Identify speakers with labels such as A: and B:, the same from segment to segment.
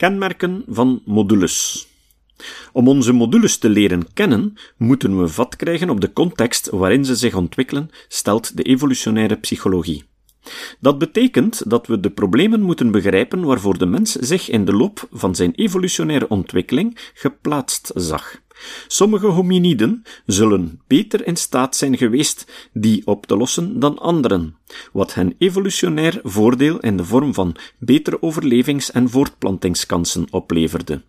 A: Kenmerken van modules. Om onze modules te leren kennen, moeten we vat krijgen op de context waarin ze zich ontwikkelen, stelt de evolutionaire psychologie. Dat betekent dat we de problemen moeten begrijpen waarvoor de mens zich in de loop van zijn evolutionaire ontwikkeling geplaatst zag. Sommige hominiden zullen beter in staat zijn geweest die op te lossen dan anderen, wat hen evolutionair voordeel in de vorm van betere overlevings- en voortplantingskansen opleverde.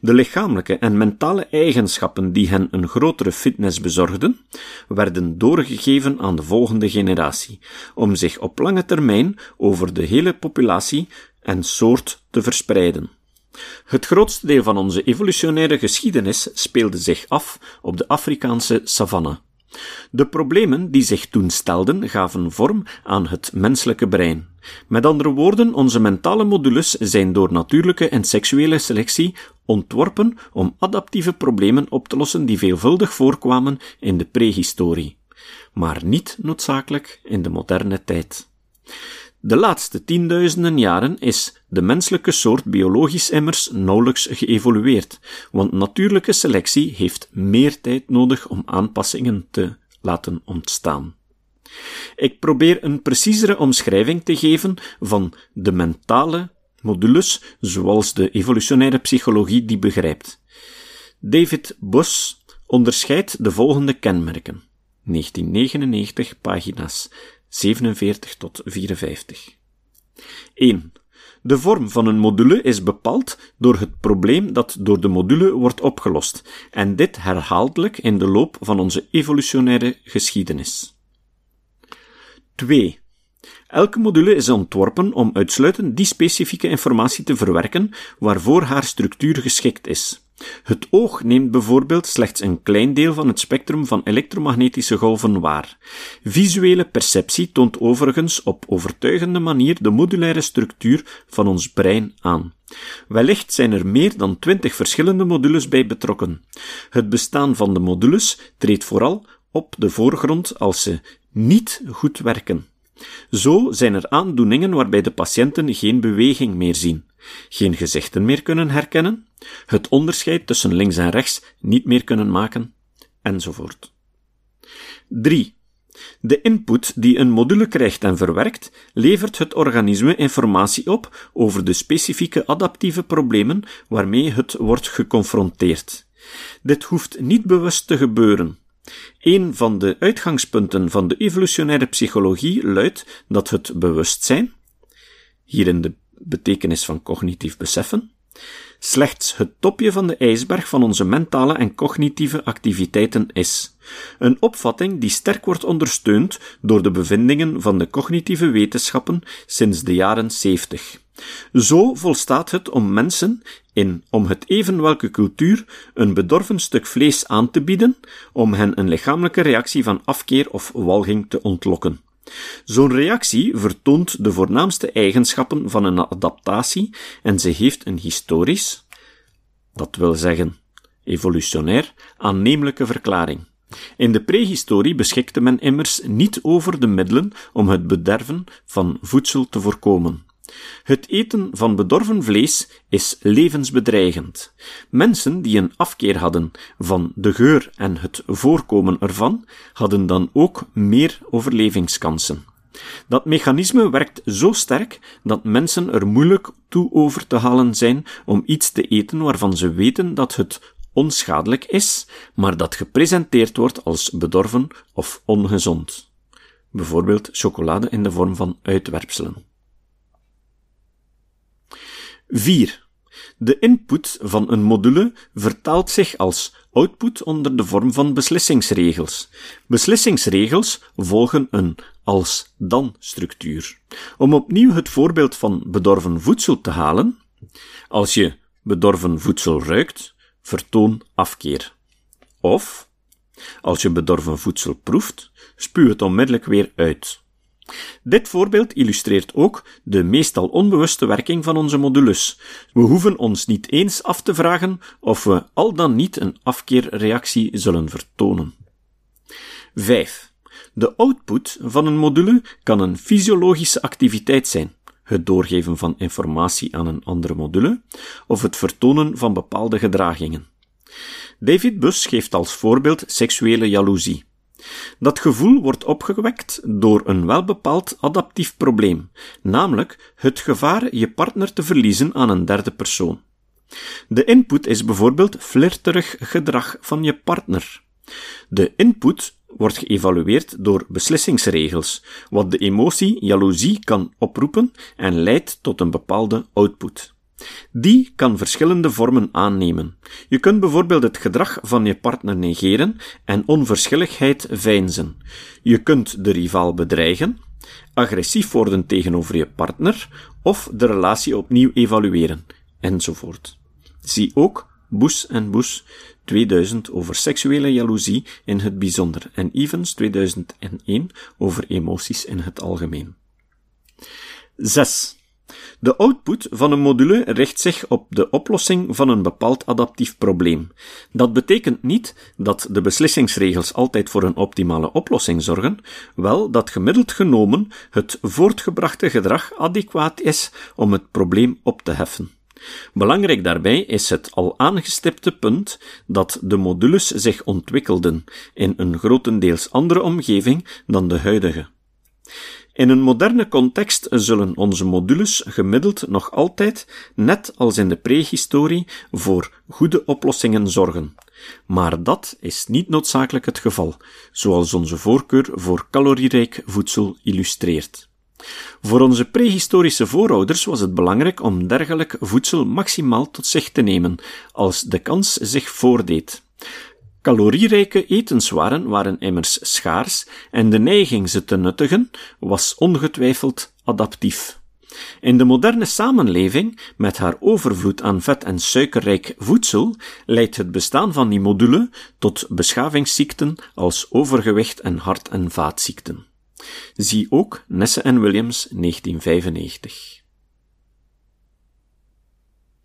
A: De lichamelijke en mentale eigenschappen die hen een grotere fitness bezorgden, werden doorgegeven aan de volgende generatie, om zich op lange termijn over de hele populatie en soort te verspreiden. Het grootste deel van onze evolutionaire geschiedenis speelde zich af op de Afrikaanse savanne. De problemen die zich toen stelden gaven vorm aan het menselijke brein. Met andere woorden, onze mentale modules zijn door natuurlijke en seksuele selectie ontworpen om adaptieve problemen op te lossen die veelvuldig voorkwamen in de prehistorie, maar niet noodzakelijk in de moderne tijd. De laatste tienduizenden jaren is de menselijke soort biologisch immers nauwelijks geëvolueerd, want natuurlijke selectie heeft meer tijd nodig om aanpassingen te laten ontstaan. Ik probeer een preciezere omschrijving te geven van de mentale modules zoals de evolutionaire psychologie die begrijpt. David Bos onderscheidt de volgende kenmerken. 1999, pagina's 47 tot 54. 1. De vorm van een module is bepaald door het probleem dat door de module wordt opgelost, en dit herhaaldelijk in de loop van onze evolutionaire geschiedenis. 2. Elke module is ontworpen om uitsluitend die specifieke informatie te verwerken waarvoor haar structuur geschikt is. Het oog neemt bijvoorbeeld slechts een klein deel van het spectrum van elektromagnetische golven waar. Visuele perceptie toont overigens op overtuigende manier de modulaire structuur van ons brein aan. Wellicht zijn er meer dan twintig verschillende modules bij betrokken. Het bestaan van de modules treedt vooral op de voorgrond als ze niet goed werken. Zo zijn er aandoeningen waarbij de patiënten geen beweging meer zien, geen gezichten meer kunnen herkennen, het onderscheid tussen links en rechts niet meer kunnen maken, enzovoort. 3. De input die een module krijgt en verwerkt, levert het organisme informatie op over de specifieke adaptieve problemen waarmee het wordt geconfronteerd. Dit hoeft niet bewust te gebeuren. Een van de uitgangspunten van de evolutionaire psychologie luidt dat het bewustzijn, hier in de betekenis van cognitief beseffen, slechts het topje van de ijsberg van onze mentale en cognitieve activiteiten is. Een opvatting die sterk wordt ondersteund door de bevindingen van de cognitieve wetenschappen sinds de jaren 70. Zo volstaat het om mensen in om het even welke cultuur een bedorven stuk vlees aan te bieden, om hen een lichamelijke reactie van afkeer of walging te ontlokken. Zo'n reactie vertoont de voornaamste eigenschappen van een adaptatie en ze heeft een historisch, dat wil zeggen evolutionair, aannemelijke verklaring. In de prehistorie beschikte men immers niet over de middelen om het bederven van voedsel te voorkomen. Het eten van bedorven vlees is levensbedreigend. Mensen die een afkeer hadden van de geur en het voorkomen ervan, hadden dan ook meer overlevingskansen. Dat mechanisme werkt zo sterk dat mensen er moeilijk toe over te halen zijn om iets te eten waarvan ze weten dat het onschadelijk is, maar dat gepresenteerd wordt als bedorven of ongezond. Bijvoorbeeld chocolade in de vorm van uitwerpselen. 4. De input van een module vertaalt zich als output onder de vorm van beslissingsregels. Beslissingsregels volgen een als-dan structuur. Om opnieuw het voorbeeld van bedorven voedsel te halen, als je bedorven voedsel ruikt, vertoon afkeer. Of, als je bedorven voedsel proeft, spuw het onmiddellijk weer uit. Dit voorbeeld illustreert ook de meestal onbewuste werking van onze modules. We hoeven ons niet eens af te vragen of we al dan niet een afkeerreactie zullen vertonen. 5. De output van een module kan een fysiologische activiteit zijn, het doorgeven van informatie aan een andere module, of het vertonen van bepaalde gedragingen. David Bus geeft als voorbeeld seksuele jaloezie. Dat gevoel wordt opgewekt door een welbepaald adaptief probleem, namelijk het gevaar je partner te verliezen aan een derde persoon. De input is bijvoorbeeld flirterig gedrag van je partner. De input wordt geëvalueerd door beslissingsregels, wat de emotie jaloezie kan oproepen en leidt tot een bepaalde output. Die kan verschillende vormen aannemen. Je kunt bijvoorbeeld het gedrag van je partner negeren en onverschilligheid veinzen. Je kunt de rivaal bedreigen, agressief worden tegenover je partner of de relatie opnieuw evalueren, enzovoort. Zie ook Bush en Bush 2000 over seksuele jaloezie in het bijzonder en Evans 2001 over emoties in het algemeen. 6. De output van een module richt zich op de oplossing van een bepaald adaptief probleem. Dat betekent niet dat de beslissingsregels altijd voor een optimale oplossing zorgen, wel dat gemiddeld genomen het voortgebrachte gedrag adequaat is om het probleem op te heffen. Belangrijk daarbij is het al aangestipte punt dat de modules zich ontwikkelden in een grotendeels andere omgeving dan de huidige. In een moderne context zullen onze modules gemiddeld nog altijd, net als in de prehistorie, voor goede oplossingen zorgen. Maar dat is niet noodzakelijk het geval, zoals onze voorkeur voor calorierijk voedsel illustreert. Voor onze prehistorische voorouders was het belangrijk om dergelijk voedsel maximaal tot zich te nemen, als de kans zich voordeed. Calorierijke etenswaren waren immers schaars en de neiging ze te nuttigen was ongetwijfeld adaptief. In de moderne samenleving, met haar overvloed aan vet en suikerrijk voedsel, leidt het bestaan van die module tot beschavingsziekten als overgewicht en hart- en vaatziekten. Zie ook Nesse en Williams 1995.